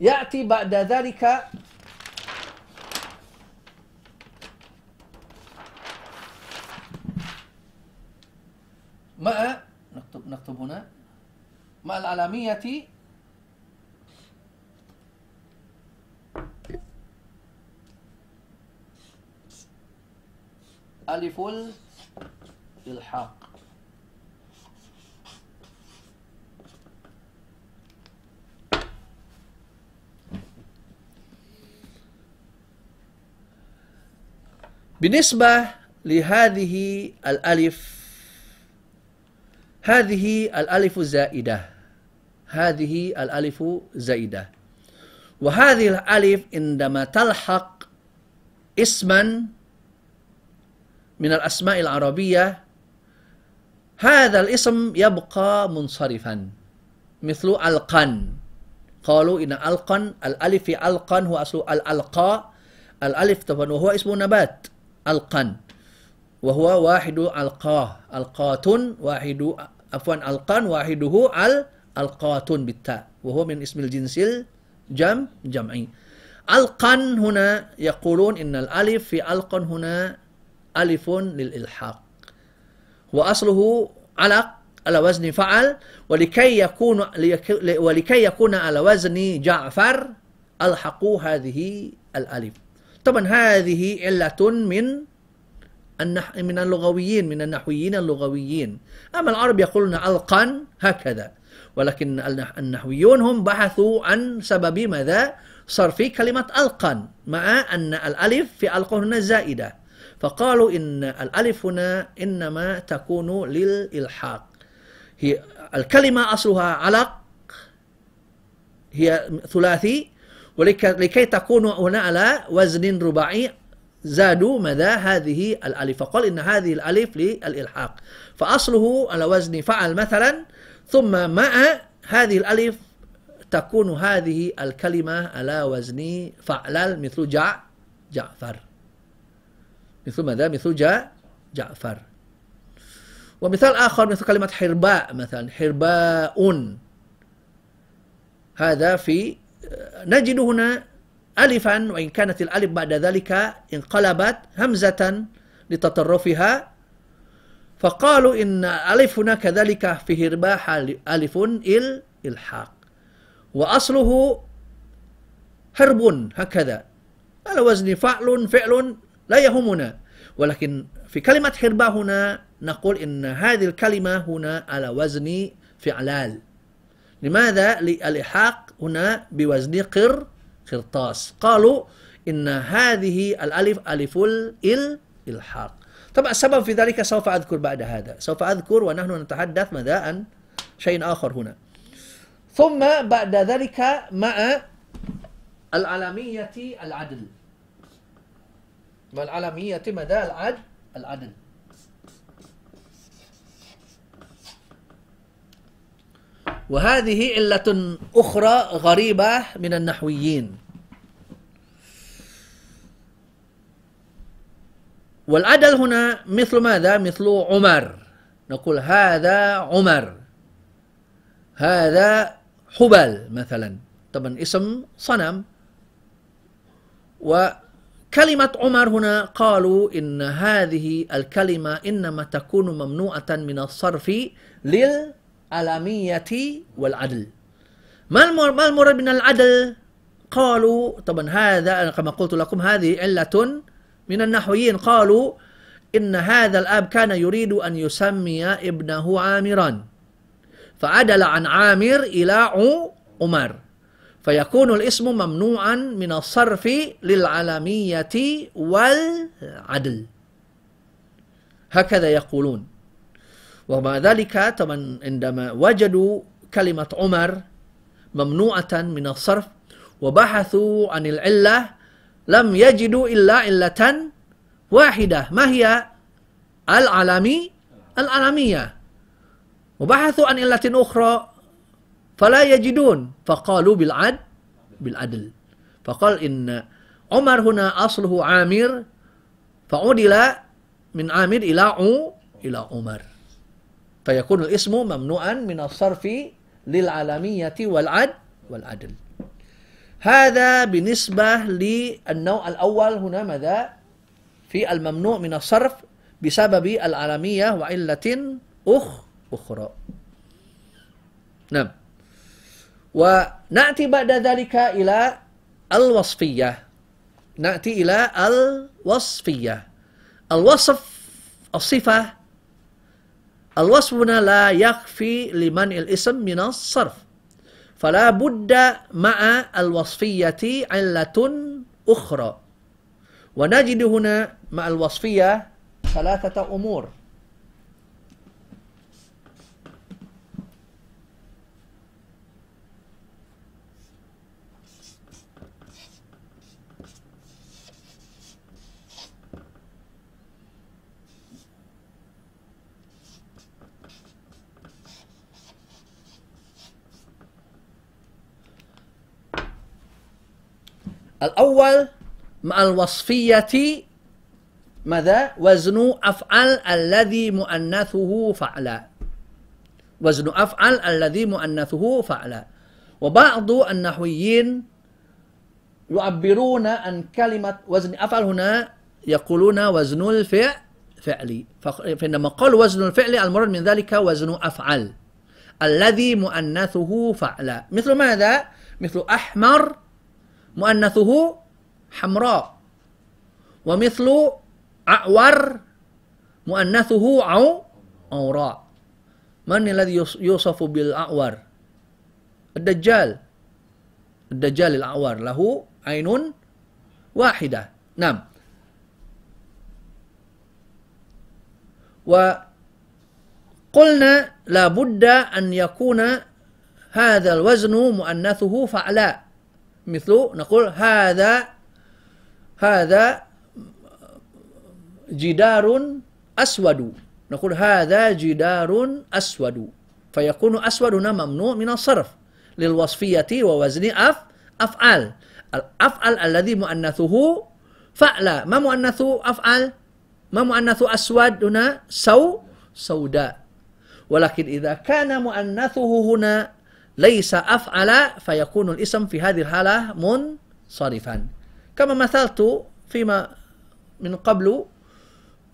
يأتي بعد ذلك مع نكتب نكتب هنا مع العلامية ألف الإلحاق بالنسبة لهذه الألف هذه الألف زائدة هذه الألف زائدة. وهذه الألف عندما تلحق اسما من الأسماء العربية هذا الاسم يبقى منصرفا مثل ألقن. قالوا إن ألقن الألف في ألقن هو أصل الألقاء. الألف طبعا وهو اسم نبات ألقن. وهو واحد ألقاه ألقات واحد عفوا ألقان واحدة ألقاتون بالتاء. وهو من اسم الجنس الجم جمعي. ألقن هنا يقولون إن الألف في ألقن هنا ألف للإلحاق. وأصله علق على وزن فعل ولكي يكون ولكي يكون على وزن جعفر ألحقوا هذه الألف. طبعا هذه علة من النح... من اللغويين من النحويين اللغويين. أما العرب يقولون ألقا هكذا ولكن النحويون هم بحثوا عن سبب ماذا؟ صرف كلمة ألقا مع أن الألف في ألقا هنا زائدة. فقالوا إن الألف هنا إنما تكون للإلحاق. هي الكلمة أصلها علق هي ثلاثي ولكي تكون هنا على وزن رباعي زادوا ماذا؟ هذه الألف. فقال إن هذه الألف للإلحاق. فأصله على وزن فعل مثلا ثم مع هذه الألف تكون هذه الكلمة على وزن فعل مثل جع جعفر. مثل ماذا؟ مثل جع جعفر. ومثال آخر مثل كلمة حرباء مثلا. حرباء. هذا في نجد هنا ألفا وإن كانت الألف بعد ذلك انقلبت همزة لتطرفها. فقالوا إن ألف هنا كذلك في هرباء ألف الإلحاق وأصله حرب هكذا. على وزن فعل فعل لا يهمنا. ولكن في كلمة حربة هنا نقول إن هذه الكلمة هنا على وزن فعلال. لماذا؟ للإلحاق هنا بوزن قر قرطاس. قالوا إن هذه الألف ألف الإلحاق. طبعا السبب في ذلك سوف أذكر بعد هذا. سوف أذكر ونحن نتحدث ماذا عن شيء آخر هنا. ثم بعد ذلك مع العالمية العدل. والعالمية ماذا العدل العدل. وهذه علة أخرى غريبة من النحويين. والعدل هنا مثل ماذا؟ مثل عمر. نقول هذا عمر. هذا حبل مثلا. طبعا اسم صنم. وكلمة عمر هنا قالوا إن هذه الكلمة إنما تكون ممنوعة من الصرف لل العالمية والعدل ما المراد من العدل؟ قالوا طبعا هذا كما قلت لكم هذه علة من النحويين. قالوا إن هذا الأب كان يريد أن يسمي ابنه عامرا فعدل عن عامر إلى عمر. فيكون الاسم ممنوعا من الصرف للعالمية والعدل. هكذا يقولون. ومع ذلك طبعا عندما وجدوا كلمة عمر ممنوعة من الصرف وبحثوا عن العلة لم يجدوا إلا علة واحدة ما هي؟ العلمي العلمية. وبحثوا عن علة أخرى فلا يجدون. فقالوا بالعدل بالعدل. فقال إن عمر هنا أصله عامر فعدل من عامر إلى إلى عمر. فيكون الاسم ممنوعا من الصرف للعالمية والعد والعدل. هذا بالنسبة للنوع الأول هنا ماذا؟ في الممنوع من الصرف بسبب العالمية وعلة أخ أخرى. نعم. ونأتي بعد ذلك إلى الوصفية نأتي إلى الوصفية الوصف الصفة الوصف هنا لا يكفي لمنع الاسم من الصرف فلا بد مع الوصفية علة أخرى ونجد هنا مع الوصفية ثلاثة أمور الأول مع الوصفية ماذا؟ وزن أفعل الذي مؤنثه فعلا. وزن أفعل الذي مؤنثه فعلا. وبعض النحويين يعبرون عن كلمة وزن أفعل هنا يقولون وزن الفعل فعلي. فإنما قال وزن الفعل المراد من ذلك وزن أفعل. الذي مؤنثه فعل مثل ماذا؟ مثل أحمر مؤنثه حمراء ومثل أعور مؤنثه عو أوراء من الذي يوصف بالأعور؟ الدجال الدجال الأعور له عين واحدة نعم وقلنا لا بد أن يكون هذا الوزن مؤنثه فعلاء مثل نقول هذا هذا جدار أسود. نقول هذا جدار أسود. فيكون أسود هنا ممنوع من الصرف للوصفية ووزن أف أفعال. الأفعال الذي مؤنثه فعل ما مؤنث أفعال ما مؤنث أسود هنا سو سوداء. ولكن إذا كان مؤنثه هنا ليس أفعل فيكون الاسم في هذه الحالة منصرفا. كما مثلت فيما من قبل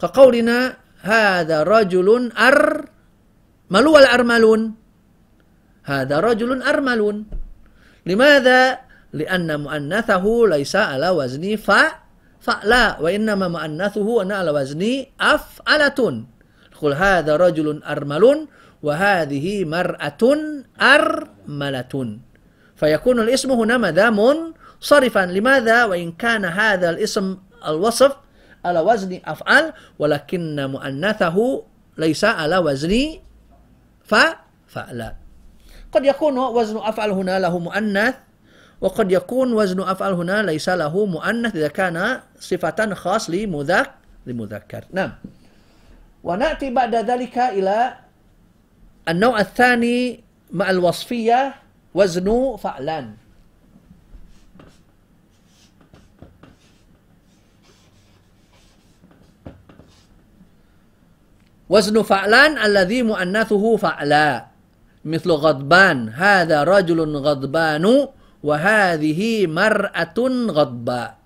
كقولنا هذا رجل أرمل والأرملون. هذا رجل أرمل لماذا؟ لأن مؤنثه ليس على وزن فعل فعلا وإنما مؤنثه أن على وزن أفعلة. نقول هذا رجل أرمل وهذه مرأة أرملة. فيكون الاسم هنا ماذا منصرفا لماذا؟ وإن كان هذا الاسم الوصف على وزن أفعال ولكن مؤنثه ليس على وزن فعلا قد يكون وزن أفعل هنا له مؤنث وقد يكون وزن أفعل هنا ليس له مؤنث إذا كان صفة خاص لمذك لمذكر. نعم. ونأتي بعد ذلك إلى النوع الثاني مع الوصفية وزن فعلان. وزن فعلان الذي مؤنثه فعلا مثل غضبان هذا رجل غضبان وهذه مرأة غضباء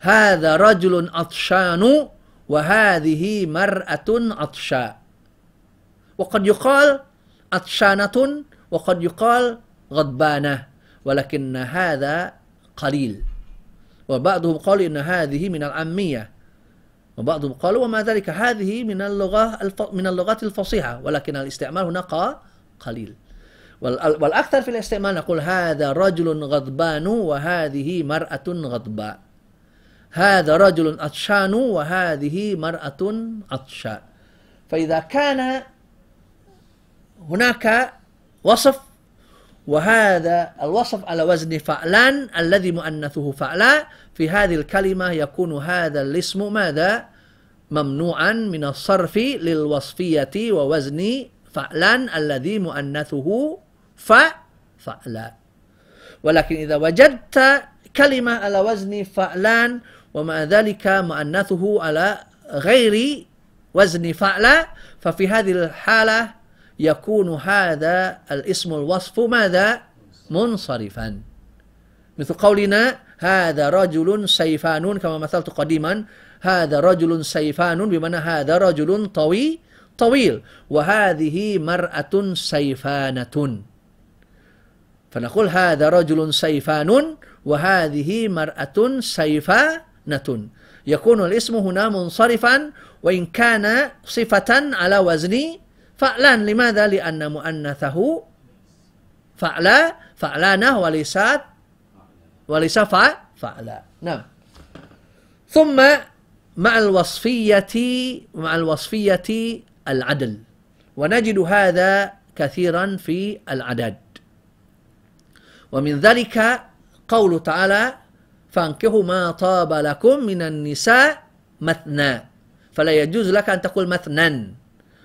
هذا رجل عطشان وهذه مرأة عطشاء وقد يقال عطشانة وقد يقال غضبانة ولكن هذا قليل. وبعضهم قالوا إن هذه من العامية. وبعضهم قالوا وما ذلك هذه من اللغة من اللغات الفصيحة ولكن الاستعمال هنا قليل. والأكثر في الاستعمال نقول هذا رجل غضبان وهذه مرأة غضباء. هذا رجل عطشان وهذه مرأة عطشاء فإذا كان هناك وصف وهذا الوصف على وزن فعلان الذي مؤنثه فعلا. في هذه الكلمة يكون هذا الاسم ماذا؟ ممنوعا من الصرف للوصفية ووزن فعلان الذي مؤنثه فعلا. ولكن إذا وجدت كلمة على وزن فعلان ومع ذلك مؤنثه على غير وزن فعلا ففي هذه الحالة يكون هذا الاسم الوصف ماذا؟ منصرفا. مثل قولنا هذا رجل سيفان كما مثلت قديما. هذا رجل سيفان بمعنى هذا رجل طويل طويل. وهذه مرأة سيفانة. فنقول هذا رجل سيفان وهذه مرأة سيفانة. يكون الاسم هنا منصرفا وإن كان صفة على وزن فعلان لماذا؟ لأن مؤنثه فعلا فعلانة وليست وليس فعلا نعم. ثم مع الوصفية مع الوصفية العدل. ونجد هذا كثيرا في العدد. ومن ذلك قول تعالى فانكحوا ما طاب لكم من النساء مثنى فلا يجوز لك أن تقول مثنى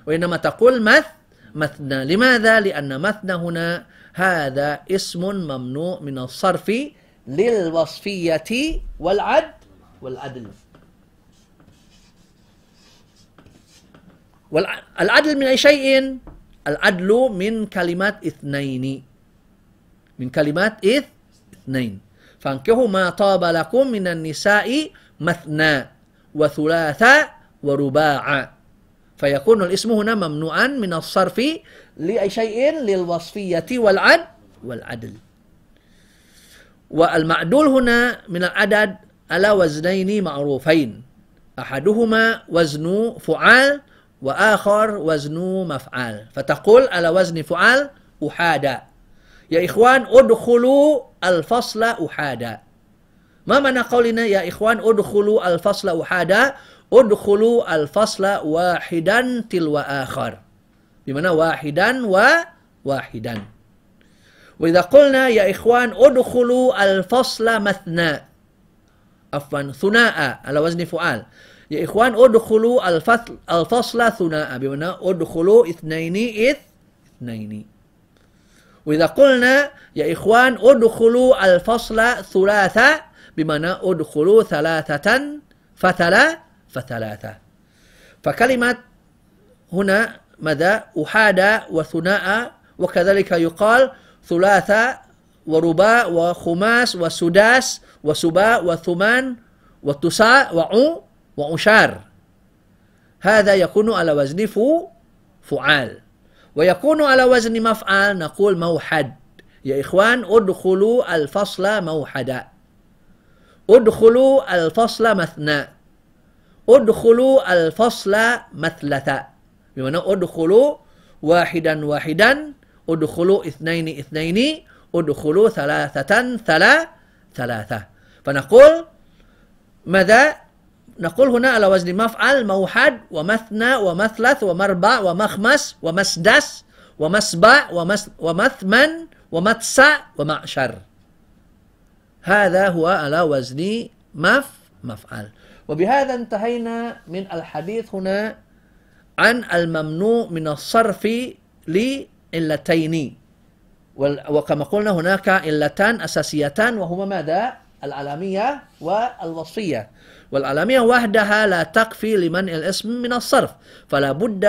وإنما تقول مث مثنى. لماذا؟ لأن مثنى هنا هذا اسم ممنوع من الصرف للوصفية والعد والعدل. والعدل من أي شيء؟ العدل من كلمات اثنين. من كلمات إذ اثنين. فانكحوا ما طاب لكم من النساء مثنى وثلاثة ورباعا فيكون الاسم هنا ممنوعا من الصرف لأي شيء للوصفية والعد والعدل. والمعدول هنا من العدد على وزنين معروفين. أحدهما وزن فعال وآخر وزن مفعال. فتقول على وزن فعال أحادا يا إخوان ادخلوا الفصل أحادا ما معنى قولنا يا إخوان ادخلوا الفصل أحادا ادخلوا الفصل واحدا تلو آخر بمعنى واحدا وواحدا وإذا قلنا يا إخوان ادخلوا الفصل مثنى عفوا ثناء على وزن فعال يا إخوان ادخلوا الفصل, الفصل ثناء بمعنى ادخلوا اثنين إث اثنين وإذا قلنا يا إخوان ادخلوا الفصل ثلاثة بمعنى ادخلوا ثلاثة فثلا فثلاثة. فكلمة هنا ماذا أحادى وثناء وكذلك يقال ثلاثة ورباء وخماس وسداس وسباء وثمان وتساء وعو وعشار هذا يكون على وزن فو فعال. ويكون على وزن مفعال نقول موحد. يا إخوان ادخلوا الفصل موحدا. ادخلوا الفصل مثنى. ادخلوا الفصل مثلثا بمعنى ادخلوا واحدا واحدا ادخلوا اثنين اثنين ادخلوا ثلاثة ثلا ثلاثة. فنقول ماذا؟ نقول هنا على وزن مفعل موحد ومثنى ومثلث ومربع ومخمس ومسدس ومسبع ومس ومثمن ومتسع ومعشر. هذا هو على وزن مف مفعل. وبهذا انتهينا من الحديث هنا عن الممنوع من الصرف لعلتين. وكما قلنا هناك علتان أساسيتان وهما ماذا؟ العلامية والوصفية والعلامية وحدها لا تكفي لمنع الاسم من الصرف فلا بد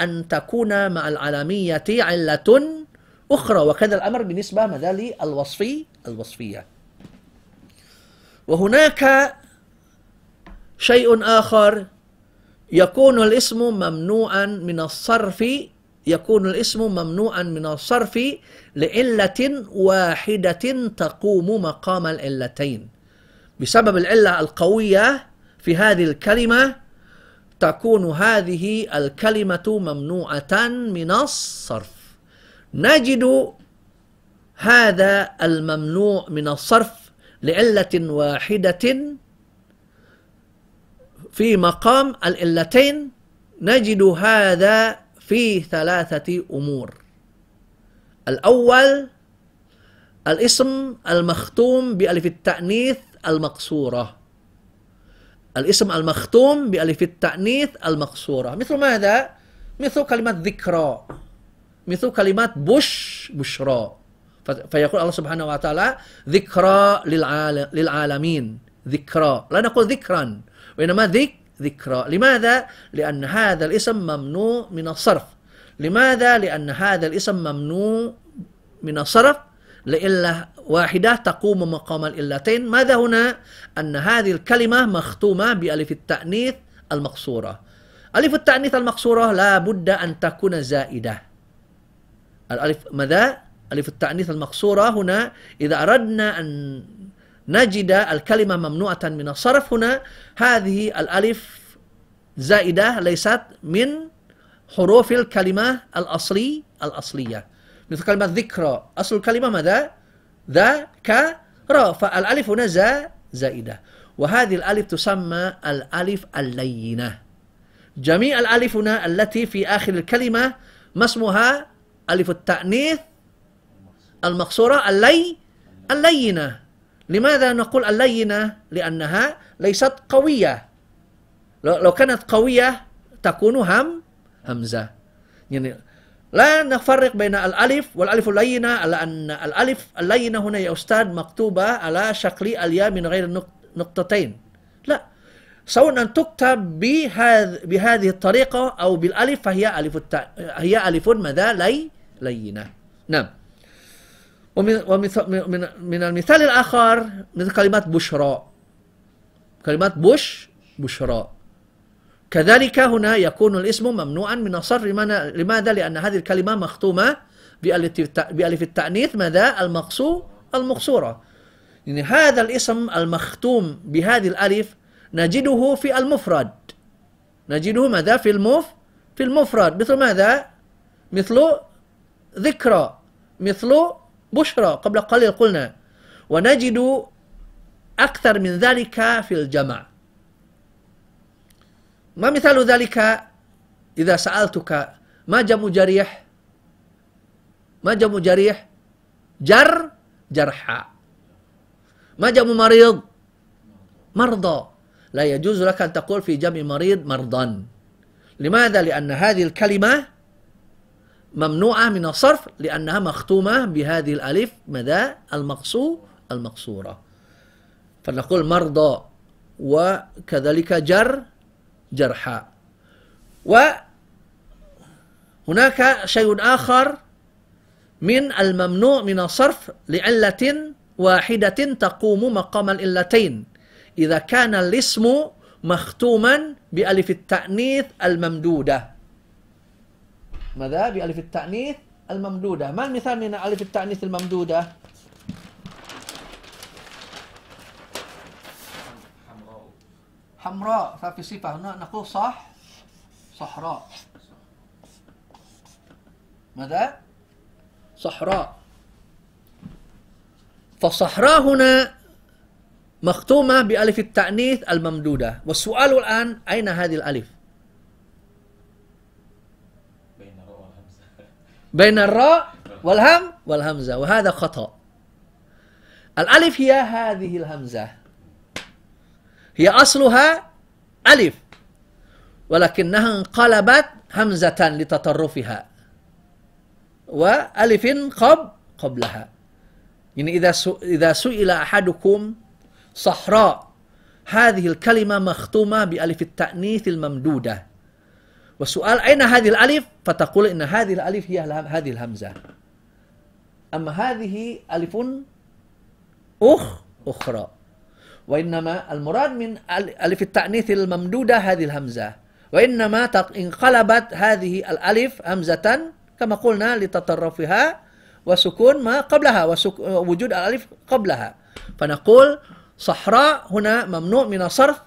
أن تكون مع العلامية علة أخرى. وكذا الأمر بالنسبة ماذا للوصفي الوصفية. وهناك شيء آخر يكون الاسم ممنوعا من الصرف يكون الاسم ممنوعا من الصرف لعلة واحدة تقوم مقام العلتين. بسبب العلة القوية في هذه الكلمة تكون هذه الكلمة ممنوعة من الصرف. نجد هذا الممنوع من الصرف لعلة واحدة في مقام العلتين نجد هذا في ثلاثة أمور. الأول الاسم المختوم بألف التأنيث المقصورة. الاسم المختوم بألف التأنيث المقصورة. مثل ماذا؟ مثل كلمة ذكرى. مثل كلمة بش بشرى. فيقول الله سبحانه وتعالى ذكرى للعالمين. ذكرى. لا نقول ذكرا. وإنما ذك ذكرى لماذا؟ لأن هذا الاسم ممنوع من الصرف لماذا؟ لأن هذا الاسم ممنوع من الصرف لإلا واحدة تقوم مقام الإلتين ماذا هنا؟ أن هذه الكلمة مختومة بألف التأنيث المقصورة ألف التأنيث المقصورة لا بد أن تكون زائدة الألف ماذا؟ ألف التأنيث المقصورة هنا إذا أردنا أن نجد الكلمة ممنوعة من الصرف هنا. هذه الألف زائدة ليست من حروف الكلمة الأصلي الأصلية. مثل كلمة ذكرى أصل الكلمة ماذا؟ ذا ك را. فالألف هنا زا زائدة. وهذه الألف تسمى الألف اللينة. جميع الألف هنا التي في آخر الكلمة ما اسمها؟ ألف التأنيث المقصورة اللي اللينة. لماذا نقول اللينة؟ لأنها ليست قوية. لو كانت قوية تكون هم همزة. يعني لا نفرق بين الألف والألف اللينة على أن الألف اللينة هنا يا أستاذ مكتوبة على شكل الياء من غير نقطتين. لا. سواء أن تكتب بهذه الطريقة أو بالألف فهي ألف الت... هي ألف ماذا؟ لي لينة. نعم. ومن, ومن من المثال الآخر مثل كلمة بشرى كلمة بش بشرى كذلك هنا يكون الاسم ممنوعا من الصرف لماذا؟ لماذا؟ لأن هذه الكلمة مختومة بألف التأنيث ماذا؟ المقصو المقصورة يعني هذا الاسم المختوم بهذه الألف نجده في المفرد نجده ماذا؟ في المف في المفرد مثل ماذا؟ مثل ذكرى مثل بشرى قبل قليل قلنا ونجد أكثر من ذلك في الجمع. ما مثال ذلك إذا سألتك؟ ما جمع جريح؟ ما جمع جريح؟ جر جرحى. ما جمع مريض؟ مرضى. لا يجوز لك أن تقول في جمع مريض مرضا. لماذا؟ لأن هذه الكلمة ممنوعة من الصرف لأنها مختومة بهذه الألف ماذا؟ المقصو المقصورة. فنقول مرضى وكذلك جر جرحا وهناك شيء آخر من الممنوع من الصرف لعلة واحدة تقوم مقام العلتين. إذا كان الاسم مختوما بألف التأنيث الممدودة. ماذا؟ بألف التأنيث الممدودة ما المثال من ألف التأنيث الممدودة؟ حمراء ففي صفة هنا نقول صح صحراء ماذا؟ صحراء فالصحراء هنا مختومة بألف التأنيث الممدودة والسؤال الآن أين هذه الألف؟ بين الراء والهم والهمزة وهذا خطأ. الألف هي هذه الهمزة. هي أصلها ألف ولكنها انقلبت همزة لتطرفها وألف قب قبلها. يعني إذا إذا سئل أحدكم صحراء هذه الكلمة مختومة بألف التأنيث الممدودة. والسؤال أين هذه الألف؟ فتقول إن هذه الألف هي هذه الهمزة. أما هذه ألف أخ أخرى. وإنما المراد من ألف التأنيث الممدودة هذه الهمزة. وإنما انقلبت هذه الألف همزة كما قلنا لتطرفها وسكون ما قبلها ووجود الألف قبلها. فنقول صحراء هنا ممنوع من الصرف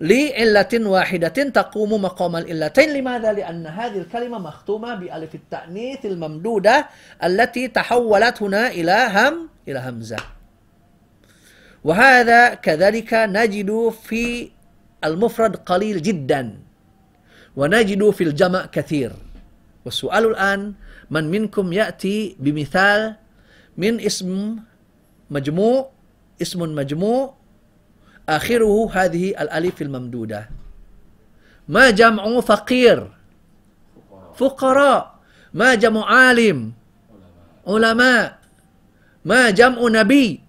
لعلة واحدة تقوم مقام العلتين. لماذا؟ لأن هذه الكلمة مختومة بألف التأنيث الممدودة التي تحولت هنا إلى هم إلى همزة. وهذا كذلك نجد في المفرد قليل جدا ونجد في الجمع كثير. والسؤال الآن من منكم يأتي بمثال من اسم مجموع اسم مجموع آخره هذه الألف الممدودة ما جمع فقير فقراء ما جمع عالم علماء ما جمع نبي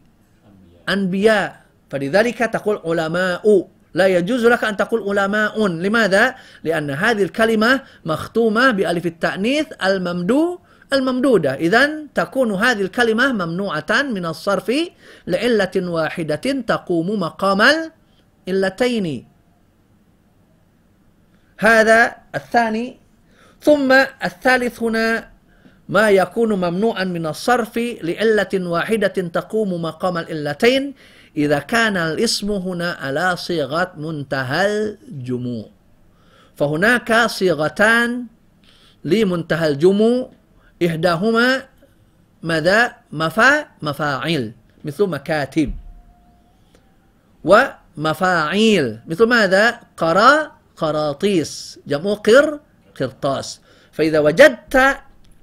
أنبياء فلذلك تقول علماء لا يجوز لك أن تقول علماء لماذا؟ لأن هذه الكلمة مختومة بألف التأنيث الممدو الممدودة. إذا تكون هذه الكلمة ممنوعة من الصرف لعلة واحدة تقوم مقام العلتين. هذا الثاني. ثم الثالث هنا ما يكون ممنوعا من الصرف لعلة واحدة تقوم مقام العلتين. إذا كان الاسم هنا على صيغة منتهى الجموع. فهناك صيغتان لمنتهى الجموع. إحداهما ماذا؟ مفا مفاعيل مثل مكاتب. ومفاعيل مثل ماذا؟ قرا قراطيس جمع قر قرطاس. فإذا وجدت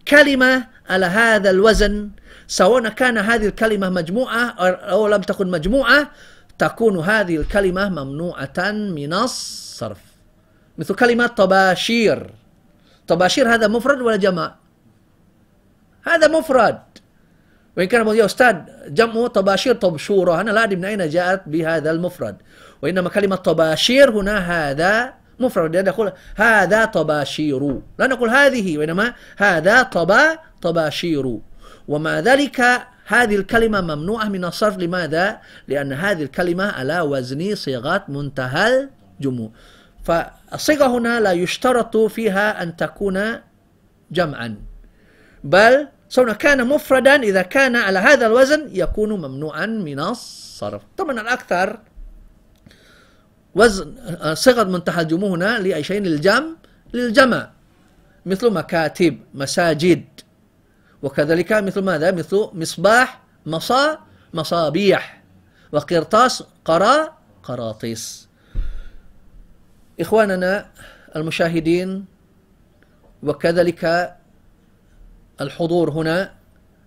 كلمة على هذا الوزن سواء كان هذه الكلمة مجموعة أو لم تكن مجموعة تكون هذه الكلمة ممنوعة من الصرف. مثل كلمة طباشير. طباشير هذا مفرد ولا جمع؟ هذا مفرد. وإن كان يا أستاذ جمع طباشير طبشورة. أنا لا أدري من أين جاءت بهذا المفرد. وإنما كلمة طباشير هنا هذا مفرد. نقول هذا طباشير. لا نقول هذه وإنما هذا طبا طباشير. ومع ذلك؟ هذه الكلمة ممنوعة من الصرف. لماذا؟ لأن هذه الكلمة على وزن صيغة منتهى الجموع. فالصيغة هنا لا يشترط فيها أن تكون جمعا بل سواء كان مفردا إذا كان على هذا الوزن يكون ممنوعا من الصرف. طبعا الأكثر وزن صيغة منتهى هنا لأي شيء للجمع للجمع. مثل مكاتب مساجد. وكذلك مثل ماذا؟ مثل مصباح مصا مصابيح. وقرطاس قرا قراطيس. إخواننا المشاهدين وكذلك الحضور هنا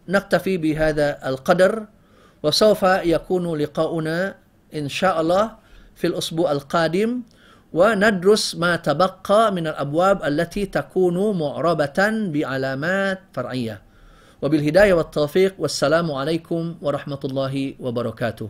نكتفي بهذا القدر وسوف يكون لقاؤنا إن شاء الله في الأسبوع القادم وندرس ما تبقى من الأبواب التي تكون معربة بعلامات فرعية. وبالهداية والتوفيق والسلام عليكم ورحمة الله وبركاته.